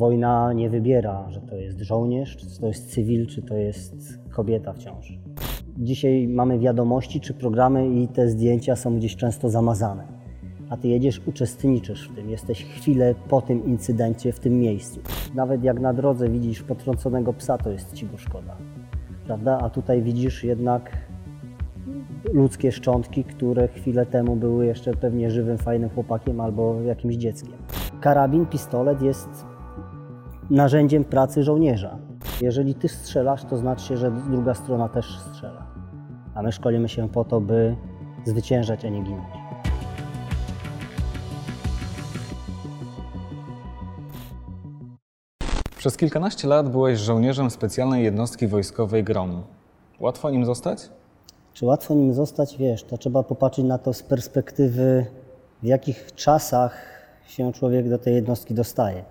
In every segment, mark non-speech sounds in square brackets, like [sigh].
Wojna nie wybiera, że to jest żołnierz, czy to jest cywil, czy to jest kobieta w ciąży. Dzisiaj mamy wiadomości czy programy i te zdjęcia są gdzieś często zamazane. A ty jedziesz, uczestniczysz w tym, jesteś chwilę po tym incydencie w tym miejscu. Nawet jak na drodze widzisz potrąconego psa, to jest ci go szkoda. Prawda? A tutaj widzisz jednak ludzkie szczątki, które chwilę temu były jeszcze pewnie żywym, fajnym chłopakiem albo jakimś dzieckiem. Karabin, pistolet jest narzędziem pracy żołnierza. Jeżeli ty strzelasz, to znaczy się, że druga strona też strzela. A my szkolimy się po to, by zwyciężać, a nie ginąć. Przez kilkanaście lat byłeś żołnierzem specjalnej jednostki wojskowej GROM. Łatwo nim zostać? Czy łatwo nim zostać? Wiesz, to trzeba popatrzeć na to z perspektywy, w jakich czasach się człowiek do tej jednostki dostaje.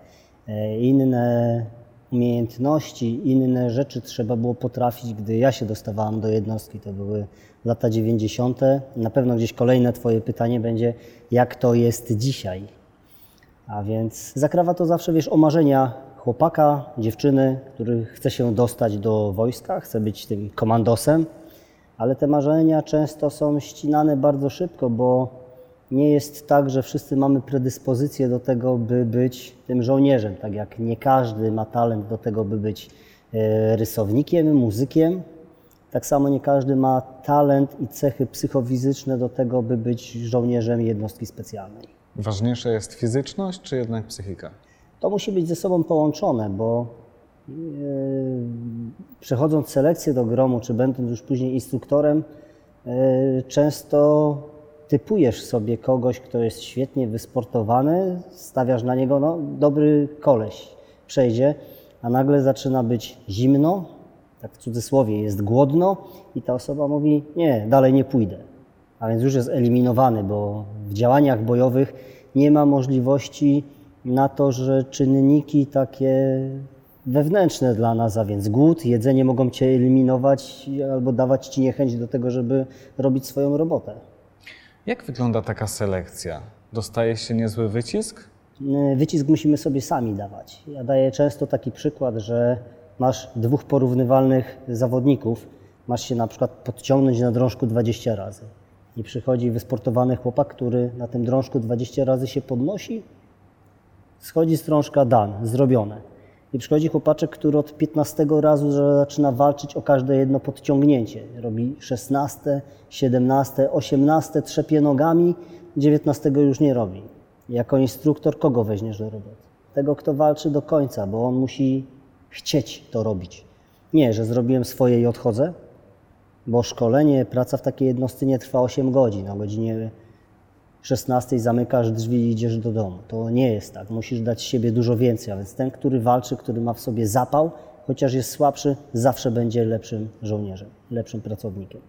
E, Inne umiejętności, inne rzeczy trzeba było potrafić, gdy ja się dostawałam do jednostki. To były lata 90. Na pewno gdzieś kolejne Twoje pytanie będzie, jak to jest dzisiaj. A więc zakrawa to zawsze, wiesz, o marzenia chłopaka, dziewczyny, który chce się dostać do wojska, chce być tym komandosem, ale te marzenia często są ścinane bardzo szybko, bo nie jest tak, że wszyscy mamy predyspozycję do tego, by być tym żołnierzem. Tak jak nie każdy ma talent do tego, by być e, rysownikiem, muzykiem, tak samo nie każdy ma talent i cechy psychofizyczne do tego, by być żołnierzem jednostki specjalnej. Ważniejsza jest fizyczność, czy jednak psychika? To musi być ze sobą połączone, bo yy, przechodząc selekcję do gromu, czy będąc już później instruktorem, yy, często typujesz sobie kogoś, kto jest świetnie wysportowany, stawiasz na niego, no dobry koleś przejdzie, a nagle zaczyna być zimno, tak w cudzysłowie jest głodno i ta osoba mówi, nie, dalej nie pójdę. A więc już jest eliminowany, bo w działaniach bojowych nie ma możliwości na to, że czynniki takie wewnętrzne dla nas, a więc głód, jedzenie mogą Cię eliminować albo dawać Ci niechęć do tego, żeby robić swoją robotę. Jak wygląda taka selekcja? Dostaje się niezły wycisk? Y, Wycisk musimy sobie sami dawać. Ja daję często taki przykład, że masz dwóch porównywalnych zawodników, masz się na przykład podciągnąć na drążku 20 razy. I przychodzi wysportowany chłopak, który na tym drążku 20 razy się podnosi, schodzi z drążka, dan, zrobione. I przychodzi chłopaczek, który od 15 razu zaczyna walczyć o każde jedno podciągnięcie. Robi 16, 17, 18, trzepie nogami, 19 już nie robi. Jako instruktor kogo weźmiesz do roboty? Tego, kto walczy do końca, bo on musi chcieć to robić. Nie, że zrobiłem swoje i odchodzę, bo szkolenie, praca w takiej jednostce nie trwa 8 godzin. O godzinie 16 zamykasz drzwi i idziesz do domu. To nie jest tak. Musisz dać siebie dużo więcej. A więc ten, który walczy, który ma w sobie zapał, chociaż jest słabszy, zawsze będzie lepszym żołnierzem, lepszym pracownikiem.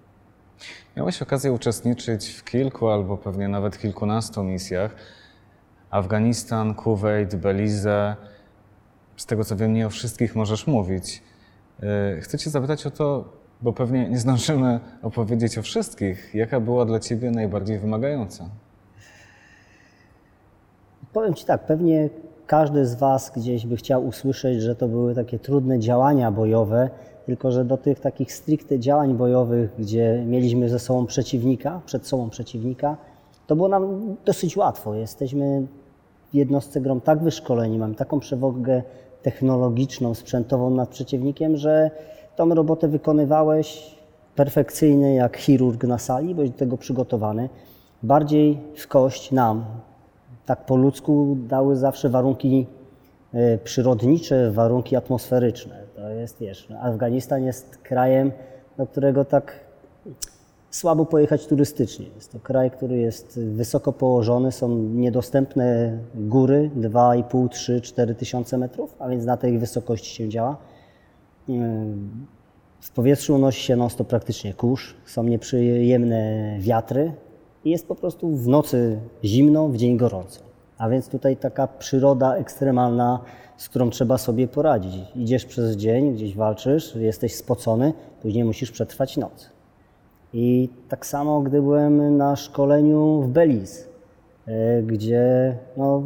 Miałeś okazję uczestniczyć w kilku albo pewnie nawet kilkunastu misjach. Afganistan, Kuwait, Belize. Z tego co wiem, nie o wszystkich możesz mówić. Yy, Chcę Cię zapytać o to, bo pewnie nie zdążymy opowiedzieć o wszystkich. Jaka była dla Ciebie najbardziej wymagająca? Powiem Ci tak, pewnie każdy z Was gdzieś by chciał usłyszeć, że to były takie trudne działania bojowe, tylko że do tych takich stricte działań bojowych, gdzie mieliśmy ze sobą przeciwnika, przed sobą przeciwnika, to było nam dosyć łatwo. Jesteśmy w jednostce grom tak wyszkoleni, mamy taką przewagę technologiczną, sprzętową nad przeciwnikiem, że tą robotę wykonywałeś perfekcyjnie jak chirurg na sali, byłeś do tego przygotowany. Bardziej w kość nam, tak po ludzku dały zawsze warunki e, przyrodnicze, warunki atmosferyczne. To jest, wiesz, Afganistan jest krajem, do którego tak słabo pojechać turystycznie. Jest to kraj, który jest wysoko położony, są niedostępne góry 2,5, 3, 4 tysiące metrów, a więc na tej wysokości się działa. Ym, W powietrzu unosi się non-stop praktycznie kurz, są nieprzyjemne wiatry i jest po prostu w nocy zimno, w dzień gorąco. A więc tutaj taka przyroda ekstremalna, z którą trzeba sobie poradzić. Idziesz przez dzień, gdzieś walczysz, jesteś spocony, później musisz przetrwać noc. I tak samo, gdy byłem na szkoleniu w Belize, e, gdzie no,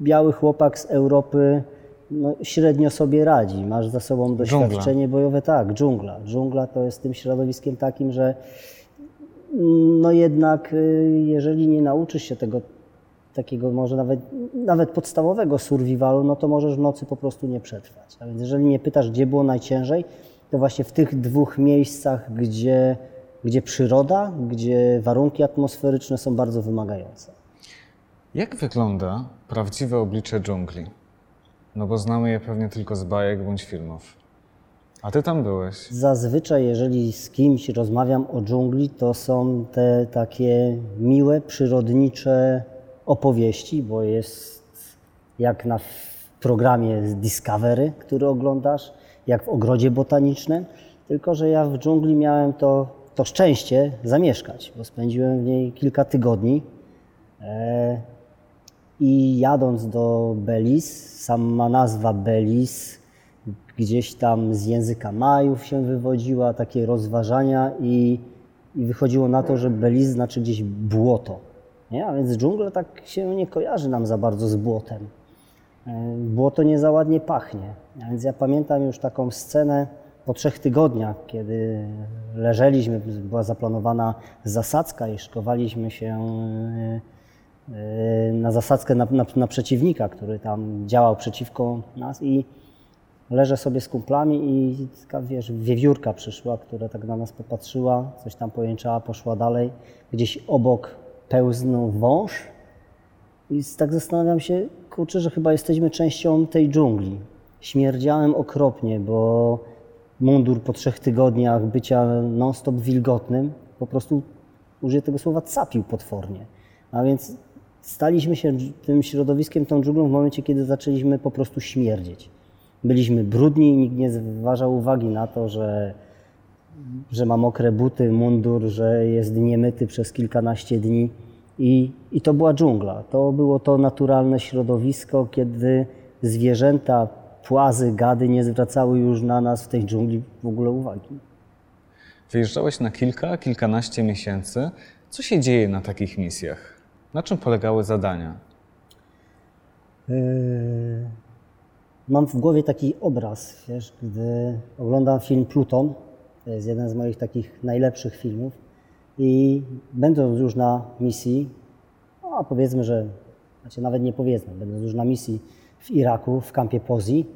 biały chłopak z Europy no, średnio sobie radzi. Masz za sobą doświadczenie bojowe, tak, dżungla. Dżungla to jest tym środowiskiem takim, że no jednak y, jeżeli nie nauczysz się tego takiego może nawet, nawet podstawowego survivalu, no to możesz w nocy po prostu nie przetrwać. A więc jeżeli mnie pytasz, gdzie było najciężej, to właśnie w tych dwóch miejscach, gdzie, gdzie przyroda, gdzie warunki atmosferyczne są bardzo wymagające. Jak wygląda prawdziwe oblicze dżungli? No bo znamy je pewnie tylko z bajek bądź filmów. A ty tam byłeś. Zazwyczaj, jeżeli z kimś rozmawiam o dżungli, to są te takie miłe, przyrodnicze opowieści, bo jest jak na programie Discovery, który oglądasz, jak w ogrodzie botanicznym, tylko że ja w dżungli miałem to, to szczęście zamieszkać, bo spędziłem w niej kilka tygodni. E, I jadąc do Belize, sama nazwa Belize gdzieś tam z języka Majów się wywodziła, takie rozważania i, i wychodziło na to, że Belize znaczy gdzieś błoto. Nie? A więc dżungla tak się nie kojarzy nam za bardzo z błotem. E, błoto nie za ładnie pachnie. A więc ja pamiętam już taką scenę po trzech tygodniach, kiedy leżeliśmy, była zaplanowana zasadzka i szkowaliśmy się e, e, na zasadzkę na, na, na przeciwnika, który tam działał przeciwko nas i leżę sobie z kumplami i taka, wiesz, wiewiórka przyszła, która tak na nas popatrzyła, coś tam pojęczała, poszła dalej. Gdzieś obok pełznął wąż i tak zastanawiam się, kurczę, że chyba jesteśmy częścią tej dżungli. Śmierdziałem okropnie, bo mundur po trzech tygodniach bycia non-stop wilgotnym po prostu, użyję tego słowa, capił potwornie. A więc staliśmy się tym środowiskiem, tą dżunglą w momencie, kiedy zaczęliśmy po prostu śmierdzieć. Byliśmy brudni i nikt nie zważał uwagi na to, że że ma mokre buty, mundur, że jest niemyty przez kilkanaście dni. I, I to była dżungla. To było to naturalne środowisko, kiedy zwierzęta, płazy, gady nie zwracały już na nas w tej dżungli w ogóle uwagi. Wyjeżdżałeś na kilka, kilkanaście miesięcy. Co się dzieje na takich misjach? Na czym polegały zadania? Yy, mam w głowie taki obraz, wiesz, gdy oglądam film Pluton, to jest jeden z moich takich najlepszych filmów. I będąc już na misji, a powiedzmy, że, znaczy nawet nie powiedzmy, będąc już na misji w Iraku, w kampie Pozi,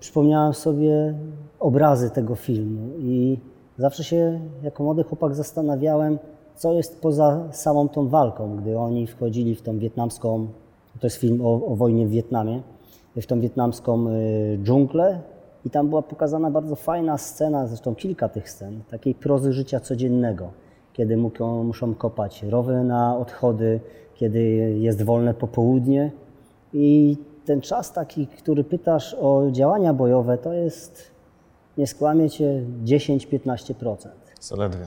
przypomniałem sobie obrazy tego filmu i zawsze się jako młody chłopak zastanawiałem, co jest poza samą tą walką, gdy oni wchodzili w tą wietnamską, to jest film o, o wojnie w Wietnamie, w tą wietnamską y, dżunglę, i tam była pokazana bardzo fajna scena, zresztą kilka tych scen, takiej prozy życia codziennego, kiedy muszą kopać rowy na odchody, kiedy jest wolne popołudnie. I ten czas taki, który pytasz o działania bojowe, to jest, nie skłamię cię, 10-15%. Zaledwie.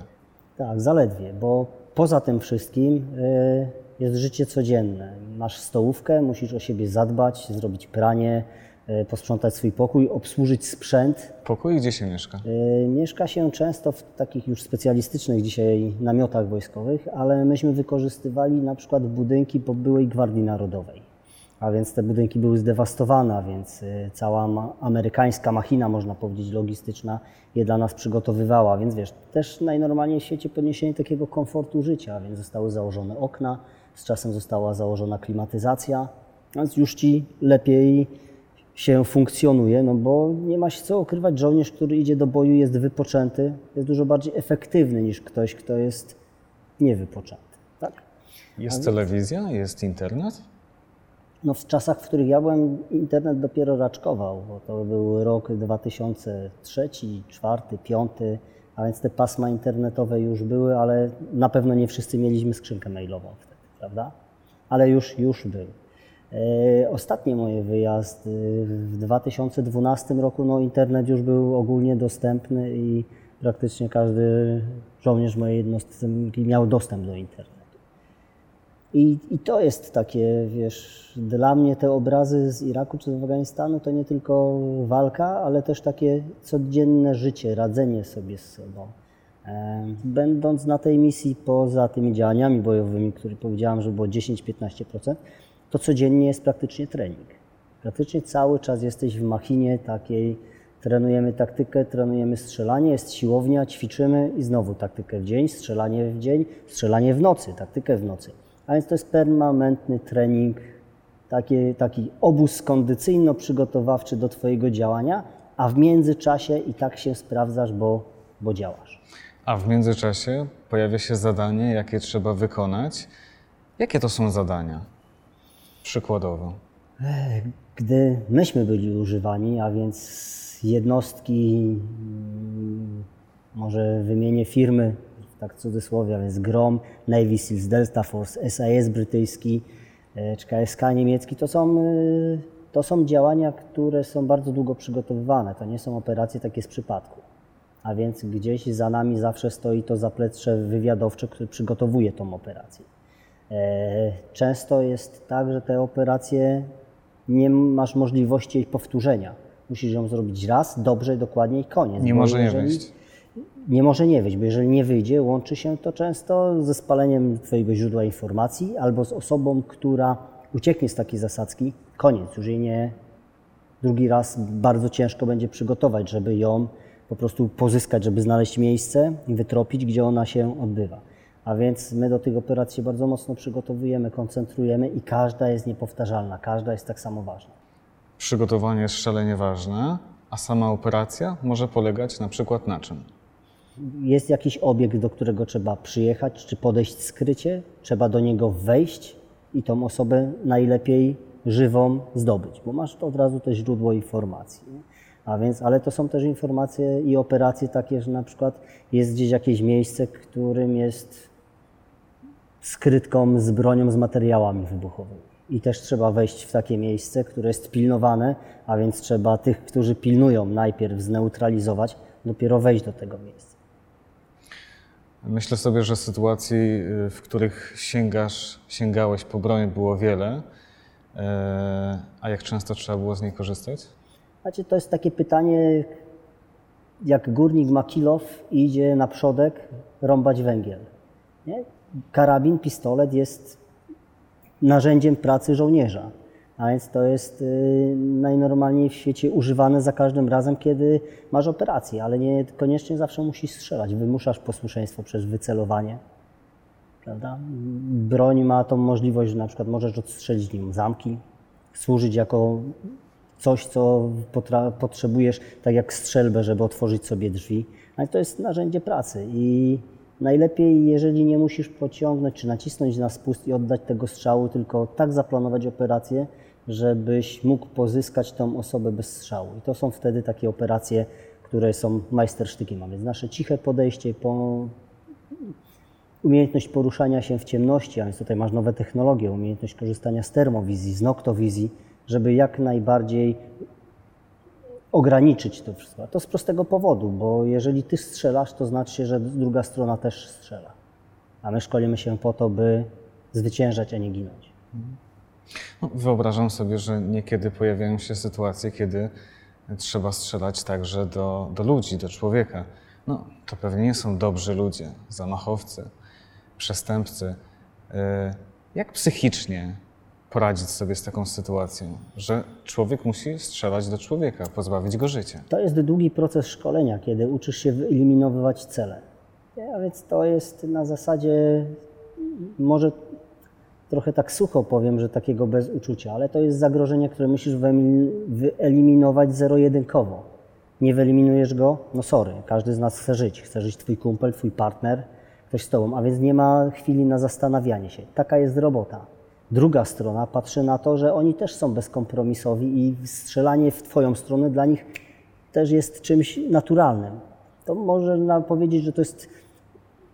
Tak, zaledwie, bo poza tym wszystkim y, jest życie codzienne. Masz stołówkę, musisz o siebie zadbać, zrobić pranie, E, posprzątać swój pokój, obsłużyć sprzęt. Pokój gdzie się mieszka? E, mieszka się często w takich już specjalistycznych dzisiaj namiotach wojskowych, ale myśmy wykorzystywali na przykład budynki po byłej Gwardii Narodowej. A więc te budynki były zdewastowane, więc e, cała amerykańska machina, można powiedzieć, logistyczna je dla nas przygotowywała. Więc wiesz, też najnormalniej w świecie podniesienie takiego komfortu życia, więc zostały założone okna, z czasem została założona klimatyzacja, więc już ci lepiej się funkcjonuje, no bo nie ma się co ukrywać, żołnierz, który idzie do boju, jest wypoczęty, jest dużo bardziej efektywny niż ktoś, kto jest niewypoczęty. Tak? Jest telewizja, jest internet? No w czasach, w których ja byłem, internet dopiero raczkował, bo to był rok 2003, 2004, 2005, a więc te pasma internetowe już były, ale na pewno nie wszyscy mieliśmy skrzynkę mailową prawda? Ale już, już był. E, ostatni mój wyjazd w 2012 roku, no internet już był ogólnie dostępny i praktycznie każdy żołnierz mojej jednostki miał dostęp do internetu. I, I to jest takie, wiesz, dla mnie te obrazy z Iraku czy z Afganistanu to nie tylko walka, ale też takie codzienne życie, radzenie sobie z sobą. Będąc na tej misji, poza tymi działaniami bojowymi, które powiedziałam, że było 10-15%, to codziennie jest praktycznie trening. Praktycznie cały czas jesteś w machinie takiej, trenujemy taktykę, trenujemy strzelanie, jest siłownia, ćwiczymy i znowu taktykę w dzień, strzelanie w dzień, strzelanie w nocy, taktykę w nocy. A więc to jest permanentny trening, taki, taki obóz kondycyjno-przygotowawczy do Twojego działania, a w międzyczasie i tak się sprawdzasz, bo, bo działasz. A w międzyczasie pojawia się zadanie, jakie trzeba wykonać. Jakie to są zadania? Przykładowo. Gdy myśmy byli używani, a więc jednostki, mm, może wymienię firmy, tak w cudzysłowie, a więc GROM, Navy Seals, Delta Force, SAS brytyjski, e, czy KSK niemiecki, to są, e, to są działania, które są bardzo długo przygotowywane. To nie są operacje takie z przypadku. A więc gdzieś za nami zawsze stoi to zaplecze wywiadowcze, które przygotowuje tą operację. E, Często jest tak, że te operacje nie masz możliwości jej powtórzenia. Musisz ją zrobić raz, dobrze, dokładnie i koniec. Nie Bo może nie jeżeli- wyjść. Nie może nie wyjść, bo jeżeli nie wyjdzie, łączy się to często ze spaleniem Twojego źródła informacji albo z osobą, która ucieknie z takiej zasadzki. Koniec, już jej nie. Drugi raz bardzo ciężko będzie przygotować, żeby ją po prostu pozyskać, żeby znaleźć miejsce i wytropić, gdzie ona się odbywa. A więc my do tych operacji się bardzo mocno przygotowujemy, koncentrujemy i każda jest niepowtarzalna, każda jest tak samo ważna. Przygotowanie jest szalenie ważne, a sama operacja może polegać na przykład na czym? jest jakiś obiekt, do którego trzeba przyjechać, czy podejść skrycie, trzeba do niego wejść i tą osobę najlepiej żywą zdobyć, bo masz to od razu też źródło informacji. nie? A więc, ale to są też informacje i operacje takie, że na przykład jest gdzieś jakieś miejsce, którym jest skrytką z bronią, z materiałami wybuchowymi. I też trzeba wejść w takie miejsce, które jest pilnowane, a więc trzeba tych, którzy pilnują, najpierw zneutralizować, dopiero wejść do tego miejsca. Myślę sobie, że sytuacji, y, w których sięgasz, sięgałeś po broń było wiele, e, a jak często trzeba było z niej korzystać? Znaczy, to jest takie pytanie, jak górnik ma kilof i idzie na przodek rąbać węgiel. Nie? Karabin, pistolet jest narzędziem pracy żołnierza. A więc to jest y, najnormalniej w świecie używane za każdym razem, kiedy masz operację, ale nie koniecznie zawsze musisz strzelać. Wymuszasz posłuszeństwo przez wycelowanie. Prawda? Broń ma tą możliwość, że na przykład możesz odstrzelić nim zamki, służyć jako coś, co potrzebujesz, tak jak strzelbę, żeby otworzyć sobie drzwi. Ale to jest narzędzie pracy i najlepiej, jeżeli nie musisz pociągnąć czy nacisnąć na spust i oddać tego strzału, tylko tak zaplanować operację, żebyś mógł pozyskać tą osobę bez strzału. I to są wtedy takie operacje, które są majstersztykiem. A więc nasze ciche podejście, po, umiejętność poruszania się w ciemności, a więc tutaj masz nowe technologie, umiejętność korzystania z termowizji, z noktowizji, żeby jak najbardziej ograniczyć to wszystko. To z prostego powodu, bo jeżeli ty strzelasz, to znaczy że druga strona też strzela. A my szkolimy się po to, by zwyciężać, a nie ginąć. No, wyobrażam sobie, że niekiedy pojawiają się sytuacje, kiedy trzeba strzelać także do, do ludzi, do człowieka. No, to pewnie nie są dobrzy ludzie, zamachowcy, przestępcy. E, Jak psychicznie poradzić sobie z taką sytuacją, że człowiek musi strzelać do człowieka, pozbawić go życia? To jest długi proces szkolenia, kiedy uczysz się wyeliminowywać cele. A więc to jest na zasadzie, może trochę tak sucho powiem, że takiego bez uczucia, ale to jest zagrożenie, które musisz wyeliminować zero-jedynkowo. Nie wyeliminujesz go, no sorry, każdy z nas chce żyć. Chce żyć twój kumpel, twój partner, ktoś z tobą, a więc nie ma chwili na zastanawianie się. Taka jest robota. Druga strona patrzy na to, że oni też są bezkompromisowi i strzelanie w twoją stronę dla nich też jest czymś naturalnym. To można powiedzieć, że to jest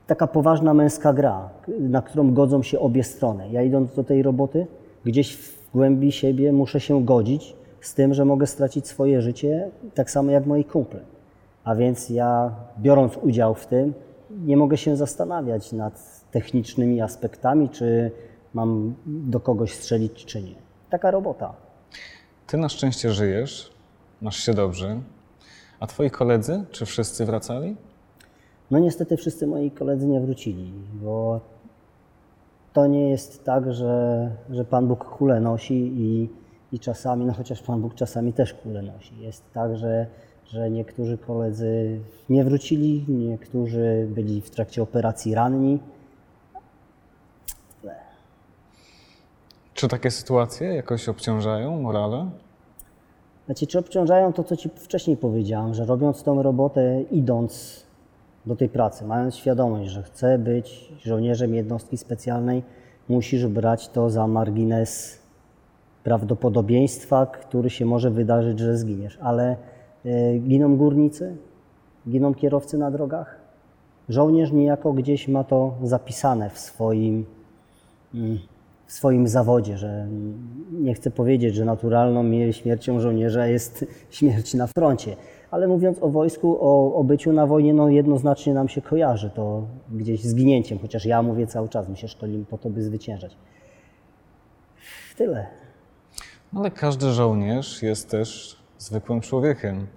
taka poważna męska gra, na którą godzą się obie strony. Ja idąc do tej roboty, gdzieś w głębi siebie muszę się godzić z tym, że mogę stracić swoje życie, tak samo jak moi kumple. A więc ja, biorąc udział w tym, nie mogę się zastanawiać nad technicznymi aspektami, czy mam do kogoś strzelić, czy nie. Taka robota. Ty na szczęście żyjesz, masz się dobrze, a twoi koledzy, czy wszyscy wracali? No niestety wszyscy moi koledzy nie wrócili, bo to nie jest tak, że, że Pan Bóg kulę nosi i i czasami, no chociaż Pan Bóg czasami też kule nosi. Jest tak, że, że niektórzy koledzy nie wrócili, niektórzy byli w trakcie operacji ranni. Czy takie sytuacje jakoś obciążają morale? Znaczy, czy obciążają to, co Ci wcześniej powiedziałem, że robiąc tą robotę, idąc do tej pracy, mając świadomość, że chcę być żołnierzem jednostki specjalnej, musisz brać to za margines prawdopodobieństwa, który się może wydarzyć, że zginiesz. Ale y, giną górnicy, giną kierowcy na drogach. Żołnierz niejako gdzieś ma to zapisane w swoim, mm, w swoim zawodzie, że nie chcę powiedzieć, że naturalną śmiercią żołnierza jest [laughs] śmierć na froncie, ale mówiąc o wojsku, o, o byciu na wojnie, no jednoznacznie nam się kojarzy to gdzieś zginięciem, chociaż ja mówię cały czas, my się szkolimy po to, by zwyciężać. Tyle. Ale każdy żołnierz jest też zwykłym człowiekiem.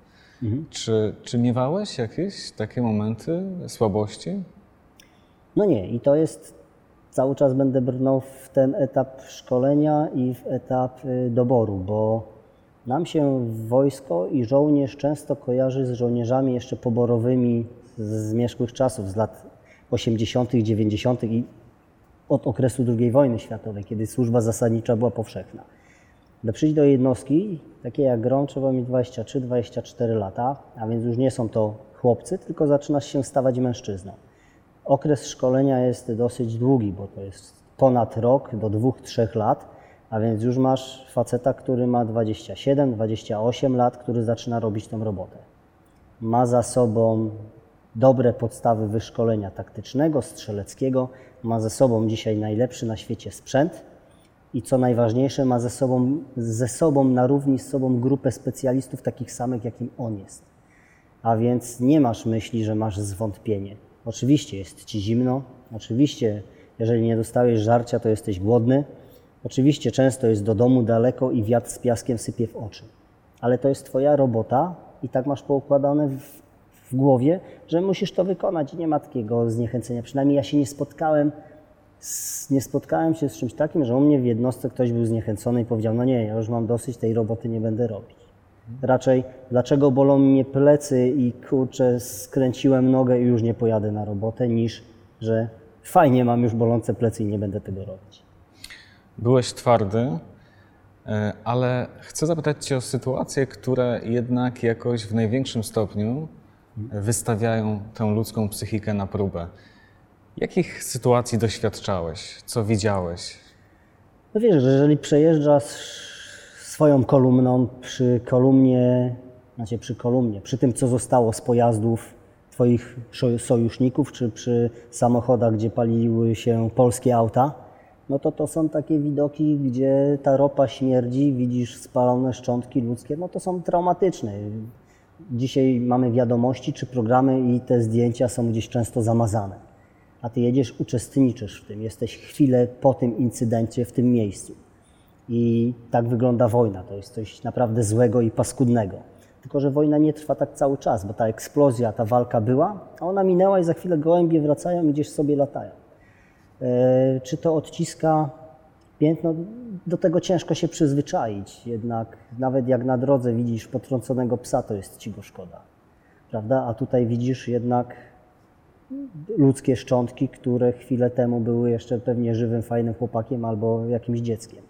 Czy, czy miewałeś jakieś takie momenty słabości? No nie, i to jest, cały czas będę brnął w ten etap szkolenia i w etap y, doboru, bo nam się wojsko i żołnierz często kojarzy z żołnierzami jeszcze poborowymi z zmierzchłych czasów, z lat 80., 90. i od okresu II wojny światowej, kiedy służba zasadnicza była powszechna. By przyjść do jednostki, takiej jak GROM, trzeba mieć 23-24 lata, a więc już nie są to chłopcy, tylko zaczynasz się stawać mężczyzną. Okres szkolenia jest dosyć długi, bo to jest ponad rok do 2-3 lat, a więc już masz faceta, który ma 27-28 lat, który zaczyna robić tą robotę. Ma za sobą dobre podstawy wyszkolenia taktycznego, strzeleckiego, ma ze sobą dzisiaj najlepszy na świecie sprzęt i co najważniejsze, ma ze sobą, ze sobą na równi z sobą grupę specjalistów takich samych, jakim on jest. A więc nie masz myśli, że masz zwątpienie. Oczywiście jest ci zimno, oczywiście, jeżeli nie dostałeś żarcia, to jesteś głodny. Oczywiście często jest do domu daleko i wiatr z piaskiem sypie w oczy. Ale to jest Twoja robota i tak masz poukładane w, w głowie, że musisz to wykonać i nie ma takiego zniechęcenia. Przynajmniej ja się nie spotkałem, z, nie spotkałem się z czymś takim, że u mnie w jednostce ktoś był zniechęcony i powiedział, no nie, ja już mam dosyć, tej roboty nie będę robić. Raczej, dlaczego bolą mnie plecy i kurczę, skręciłem nogę i już nie pojadę na robotę, niż że fajnie mam już bolące plecy i nie będę tego robić. Byłeś twardy, e, ale chcę zapytać Cię o sytuacje, które jednak jakoś w największym stopniu wystawiają tę ludzką psychikę na próbę. Jakich sytuacji doświadczałeś? Co widziałeś? No wiesz, że jeżeli przejeżdżasz swoją kolumną przy kolumnie, znaczy przy kolumnie, przy tym, co zostało z pojazdów Twoich sojuszników, czy przy samochodach, gdzie paliły się polskie auta, no to to są takie widoki, gdzie ta ropa śmierdzi, widzisz spalone szczątki ludzkie, no to są traumatyczne. Dzisiaj mamy wiadomości czy programy i te zdjęcia są gdzieś często zamazane. A ty jedziesz, uczestniczysz w tym, jesteś chwilę po tym incydencie w tym miejscu. I tak wygląda wojna. To jest coś naprawdę złego i paskudnego. Tylko, że wojna nie trwa tak cały czas, bo ta eksplozja, ta walka była, a ona minęła i za chwilę gołębie wracają i gdzieś sobie latają. E, Czy to odciska piętno? Do tego ciężko się przyzwyczaić. Jednak nawet jak na drodze widzisz potrąconego psa, to jest ci go szkoda. Prawda? A tutaj widzisz jednak ludzkie szczątki, które chwilę temu były jeszcze pewnie żywym, fajnym chłopakiem albo jakimś dzieckiem.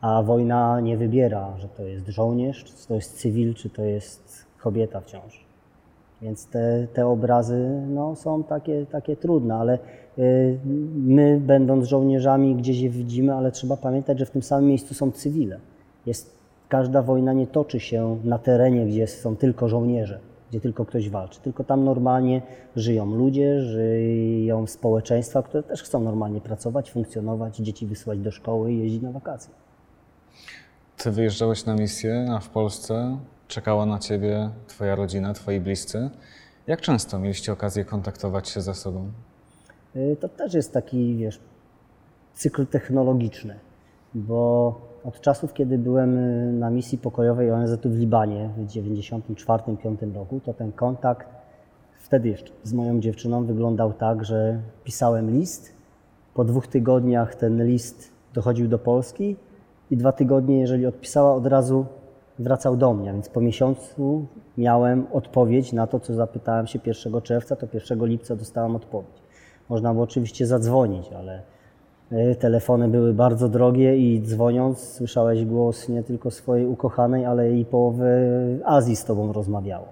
A wojna nie wybiera, że to jest żołnierz, czy to jest cywil, czy to jest kobieta w ciąży. Więc te, te obrazy no, są takie, takie trudne, ale y, my, będąc żołnierzami, gdzieś je widzimy, ale trzeba pamiętać, że w tym samym miejscu są cywile. Jest, każda wojna nie toczy się na terenie, gdzie są tylko żołnierze, gdzie tylko ktoś walczy, tylko tam normalnie żyją ludzie, żyją społeczeństwa, które też chcą normalnie pracować, funkcjonować, dzieci wysyłać do szkoły i jeździć na wakacje. Ty wyjeżdżałeś na misję, a w Polsce czekała na Ciebie Twoja rodzina, Twoi bliscy. Jak często mieliście okazję kontaktować się ze sobą? Y, To też jest taki, wiesz, cykl technologiczny, bo od czasów, kiedy byłem y, na misji pokojowej ONZ-u w Libanie w 1994-1995 roku, to ten kontakt wtedy jeszcze z moją dziewczyną wyglądał tak, że pisałem list, po dwóch tygodniach ten list dochodził do Polski, i dwa tygodnie, jeżeli odpisała, od razu wracał do mnie. Więc po miesiącu miałem odpowiedź na to, co zapytałem się 1 czerwca, to 1 lipca dostałem odpowiedź. Można było oczywiście zadzwonić, ale y, telefony były bardzo drogie i dzwoniąc słyszałeś głos nie tylko swojej ukochanej, ale i połowy Azji z tobą rozmawiało.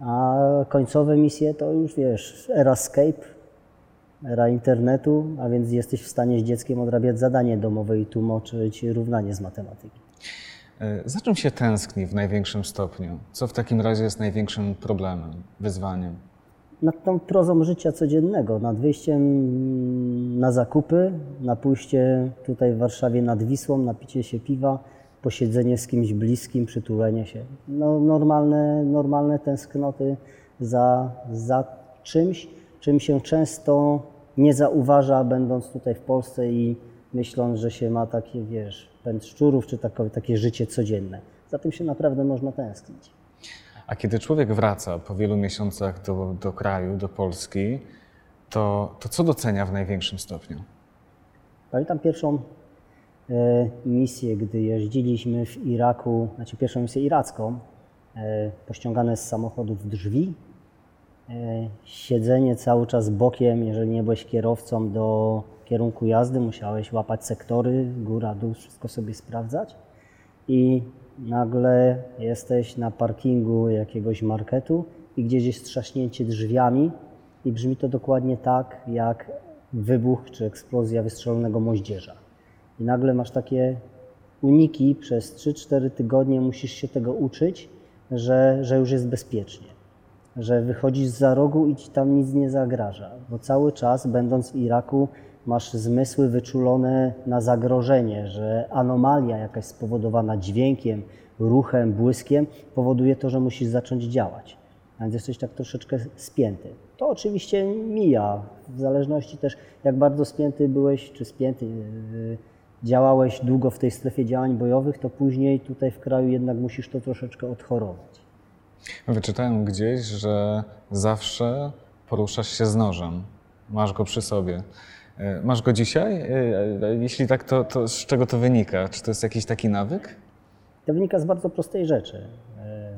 A końcowe misje to już wiesz, era Skype, era internetu, a więc jesteś w stanie z dzieckiem odrabiać zadanie domowe i tłumaczyć równanie z matematyki. E, Za czym się tęskni w największym stopniu? Co w takim razie jest największym problemem, wyzwaniem? Nad tą prozą życia codziennego, nad wyjściem na zakupy, na pójście tutaj w Warszawie nad Wisłą, napicie się piwa, posiedzenie z kimś bliskim, przytulenie się. No, normalne, normalne tęsknoty za, za czymś, czym się często nie zauważa, będąc tutaj w Polsce i myśląc, że się ma takie, wiesz, pęd szczurów, czy takie, takie życie codzienne. Za tym się naprawdę można tęsknić. A kiedy człowiek wraca po wielu miesiącach do, do kraju, do Polski, to, to co docenia w największym stopniu? Pamiętam pierwszą e, misję, gdy jeździliśmy w Iraku, znaczy pierwszą misję iracką, e, pościągane z samochodów drzwi, siedzenie cały czas bokiem, jeżeli nie byłeś kierowcą do kierunku jazdy, musiałeś łapać sektory, góra, dół, wszystko sobie sprawdzać i nagle jesteś na parkingu jakiegoś marketu i gdzieś jest trzaśnięcie drzwiami i brzmi to dokładnie tak, jak wybuch czy eksplozja wystrzelonego moździerza. I nagle masz takie uniki, przez 3-4 tygodnie musisz się tego uczyć, że, że już jest bezpiecznie. Że wychodzisz za rogu i ci tam nic nie zagraża, bo cały czas, będąc w Iraku, masz zmysły wyczulone na zagrożenie, że anomalia jakaś spowodowana dźwiękiem, ruchem, błyskiem powoduje to, że musisz zacząć działać. Więc jesteś tak troszeczkę spięty. To oczywiście mija, w zależności też jak bardzo spięty byłeś, czy spięty, yy, działałeś długo w tej strefie działań bojowych, to później tutaj w kraju jednak musisz to troszeczkę odchorować. Wyczytałem gdzieś, że zawsze poruszasz się z nożem. Masz go przy sobie. E, Masz go dzisiaj? E, e, Jeśli tak, to, to z czego to wynika? Czy to jest jakiś taki nawyk? To wynika z bardzo prostej rzeczy.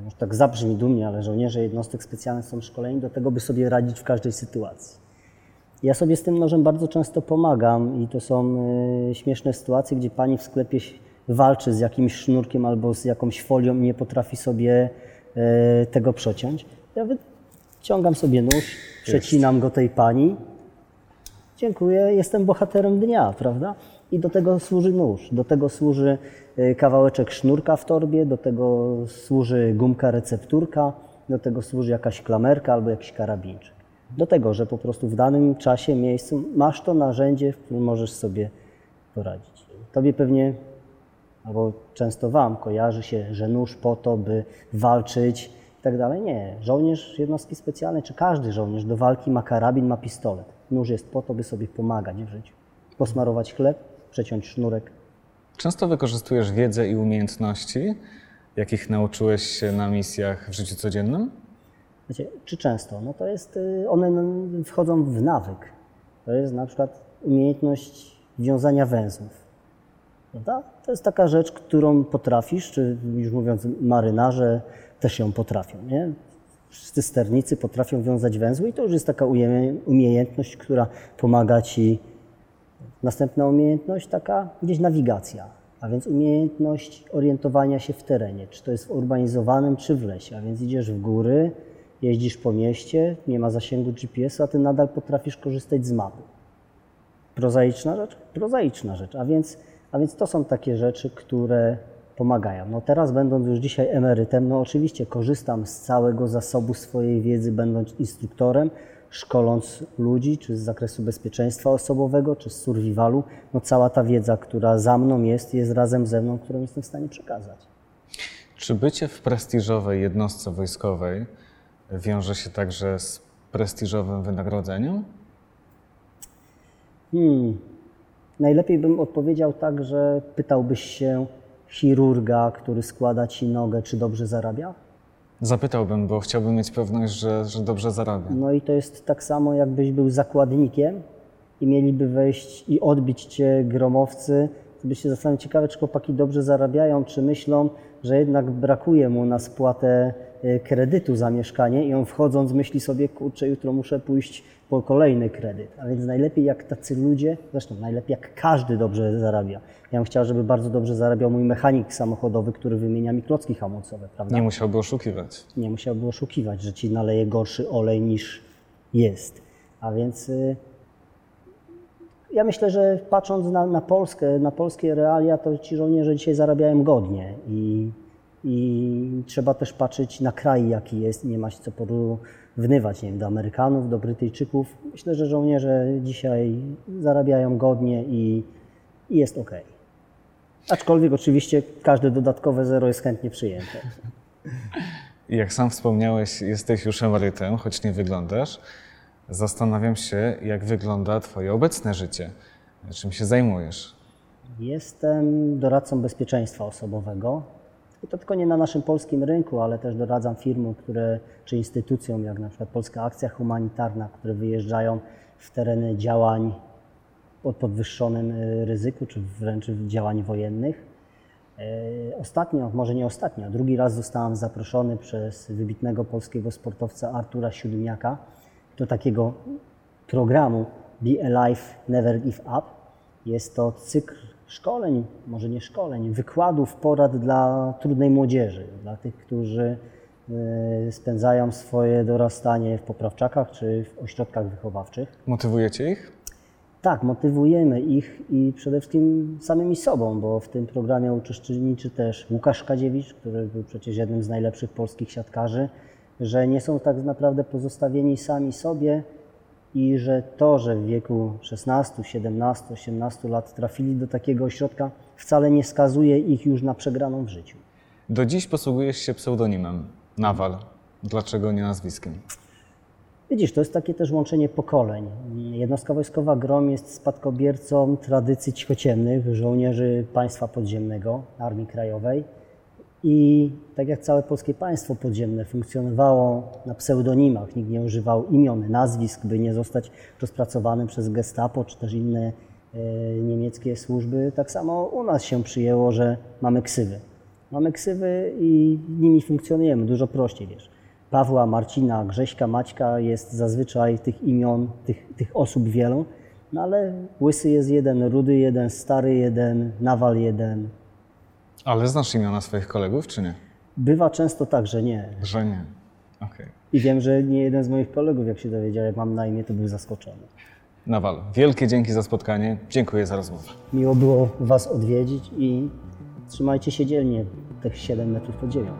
Może tak zabrzmi dumnie, ale żołnierze jednostek specjalnych są szkoleni do tego, by sobie radzić w każdej sytuacji. Ja sobie z tym nożem bardzo często pomagam i to są śmieszne sytuacje, gdzie pani w sklepie walczy z jakimś sznurkiem albo z jakąś folią i nie potrafi sobie tego przeciąć. Ja wyciągam sobie nóż, przecinam go tej pani, Dziękuję, jestem bohaterem dnia, prawda? I do tego służy nóż, do tego służy y, kawałeczek sznurka w torbie, do tego służy gumka recepturka, do tego służy jakaś klamerka albo jakiś karabinczyk. Do tego, że po prostu w danym czasie, miejscu masz to narzędzie, w którym możesz sobie poradzić. Tobie pewnie, albo często Wam kojarzy się, że nóż po to, by walczyć i tak dalej. Nie. Żołnierz jednostki specjalnej, czy każdy żołnierz do walki ma karabin, ma pistolet. Nóż jest po to, by sobie pomagać w życiu. Posmarować chleb, przeciąć sznurek. Często wykorzystujesz wiedzę i umiejętności, jakich nauczyłeś się na misjach w życiu codziennym? Wiecie, czy często? No to jest, y, one n- wchodzą w nawyk. To jest na przykład umiejętność wiązania węzłów. Prawda? To jest taka rzecz, którą potrafisz, czy już mówiąc marynarze też ją potrafią. Nie? Wszyscy sternicy potrafią wiązać węzły i to już jest taka umiejętność, która pomaga Ci. Następna umiejętność taka gdzieś nawigacja, a więc umiejętność orientowania się w terenie, czy to jest w urbanizowanym, czy w lesie, a więc idziesz w góry, jeździsz po mieście, nie ma zasięgu GPS-u, a Ty nadal potrafisz korzystać z mapy. Prozaiczna rzecz? Prozaiczna rzecz. A więc, a więc to są takie rzeczy, które pomagają. No teraz, będąc już dzisiaj emerytem, no oczywiście korzystam z całego zasobu swojej wiedzy, będąc instruktorem, szkoląc ludzi, czy z zakresu bezpieczeństwa osobowego, czy z survivalu. No cała ta wiedza, która za mną jest, jest razem ze mną, którą jestem w stanie przekazać. Czy bycie w prestiżowej jednostce wojskowej wiąże się także z prestiżowym wynagrodzeniem? Hmm. Najlepiej bym odpowiedział tak, że pytałbyś się chirurga, który składa ci nogę, czy dobrze zarabia? Zapytałbym, bo chciałbym mieć pewność, że, że dobrze zarabia. No i to jest tak samo, jakbyś był zakładnikiem i mieliby wejść i odbić cię gromowcy by się zastanawiać, ciekawe, czy chłopaki dobrze zarabiają, czy myślą, że jednak brakuje mu na spłatę y, kredytu za mieszkanie i on wchodząc myśli sobie, kurczę, jutro muszę pójść po kolejny kredyt. A więc najlepiej jak tacy ludzie, zresztą najlepiej jak każdy dobrze zarabia. Ja bym chciał, żeby bardzo dobrze zarabiał mój mechanik samochodowy, który wymienia mi klocki hamulcowe, prawda? Nie musiałby oszukiwać. nie musiałby oszukiwać, że ci naleje gorszy olej niż jest. A więc y, ja myślę, że patrząc na, na Polskę, na polskie realia, to ci żołnierze dzisiaj zarabiają godnie i, i trzeba też patrzeć na kraj, jaki jest. Nie ma się co porównywać nie wiem, do Amerykanów, do Brytyjczyków. Myślę, że żołnierze dzisiaj zarabiają godnie i, i jest ok. Aczkolwiek oczywiście każde dodatkowe zero jest chętnie przyjęte. Jak sam wspomniałeś, jesteś już emerytem, choć nie wyglądasz. Zastanawiam się, jak wygląda Twoje obecne życie. Czym się zajmujesz? Jestem doradcą bezpieczeństwa osobowego. I to tylko nie na naszym polskim rynku, ale też doradzam firmom, które, czy instytucjom, jak na przykład Polska Akcja Humanitarna, które wyjeżdżają w tereny działań o podwyższonym y, ryzyku, czy wręcz działań wojennych. E, Ostatnio, może nie ostatnio, drugi raz zostałam zaproszony przez wybitnego polskiego sportowca Artura Siódmiaka do takiego programu Be Alive, Never Give Up. Jest to cykl szkoleń, może nie szkoleń, wykładów, porad dla trudnej młodzieży, dla tych, którzy e, spędzają swoje dorastanie w poprawczakach czy w ośrodkach wychowawczych. Motywujecie ich? Tak, motywujemy ich i przede wszystkim samymi sobą, bo w tym programie uczestniczy też Łukasz Kadziewicz, który był przecież jednym z najlepszych polskich siatkarzy, że nie są tak naprawdę pozostawieni sami sobie i że to, że w wieku 16, 17, 18 lat trafili do takiego ośrodka, wcale nie skazuje ich już na przegraną w życiu. Do dziś posługujesz się pseudonimem Nawal. Dlaczego nie nazwiskiem? Widzisz, to jest takie też łączenie pokoleń. Jednostka wojskowa GROM jest spadkobiercą tradycji cichociemnych żołnierzy państwa podziemnego, Armii Krajowej. I tak jak całe polskie państwo podziemne funkcjonowało na pseudonimach, nikt nie używał imion, nazwisk, by nie zostać rozpracowanym przez gestapo czy też inne e, niemieckie służby, tak samo u nas się przyjęło, że mamy ksywy. Mamy ksywy i nimi funkcjonujemy dużo prościej, wiesz. Pawła, Marcina, Grześka, Maćka jest zazwyczaj tych imion, tych, tych osób wielu, no ale łysy jest jeden, rudy jeden, stary jeden, nawal jeden. Ale znasz imiona swoich kolegów, czy nie? Bywa często tak, że nie. Że nie. Okej. I wiem, że nie jeden z moich kolegów, jak się dowiedział, jak mam na imię, to był zaskoczony. Nawal, wielkie dzięki za spotkanie. Dziękuję za rozmowę. Miło było Was odwiedzić i trzymajcie się dzielnie tych 7 metrów pod ziemią.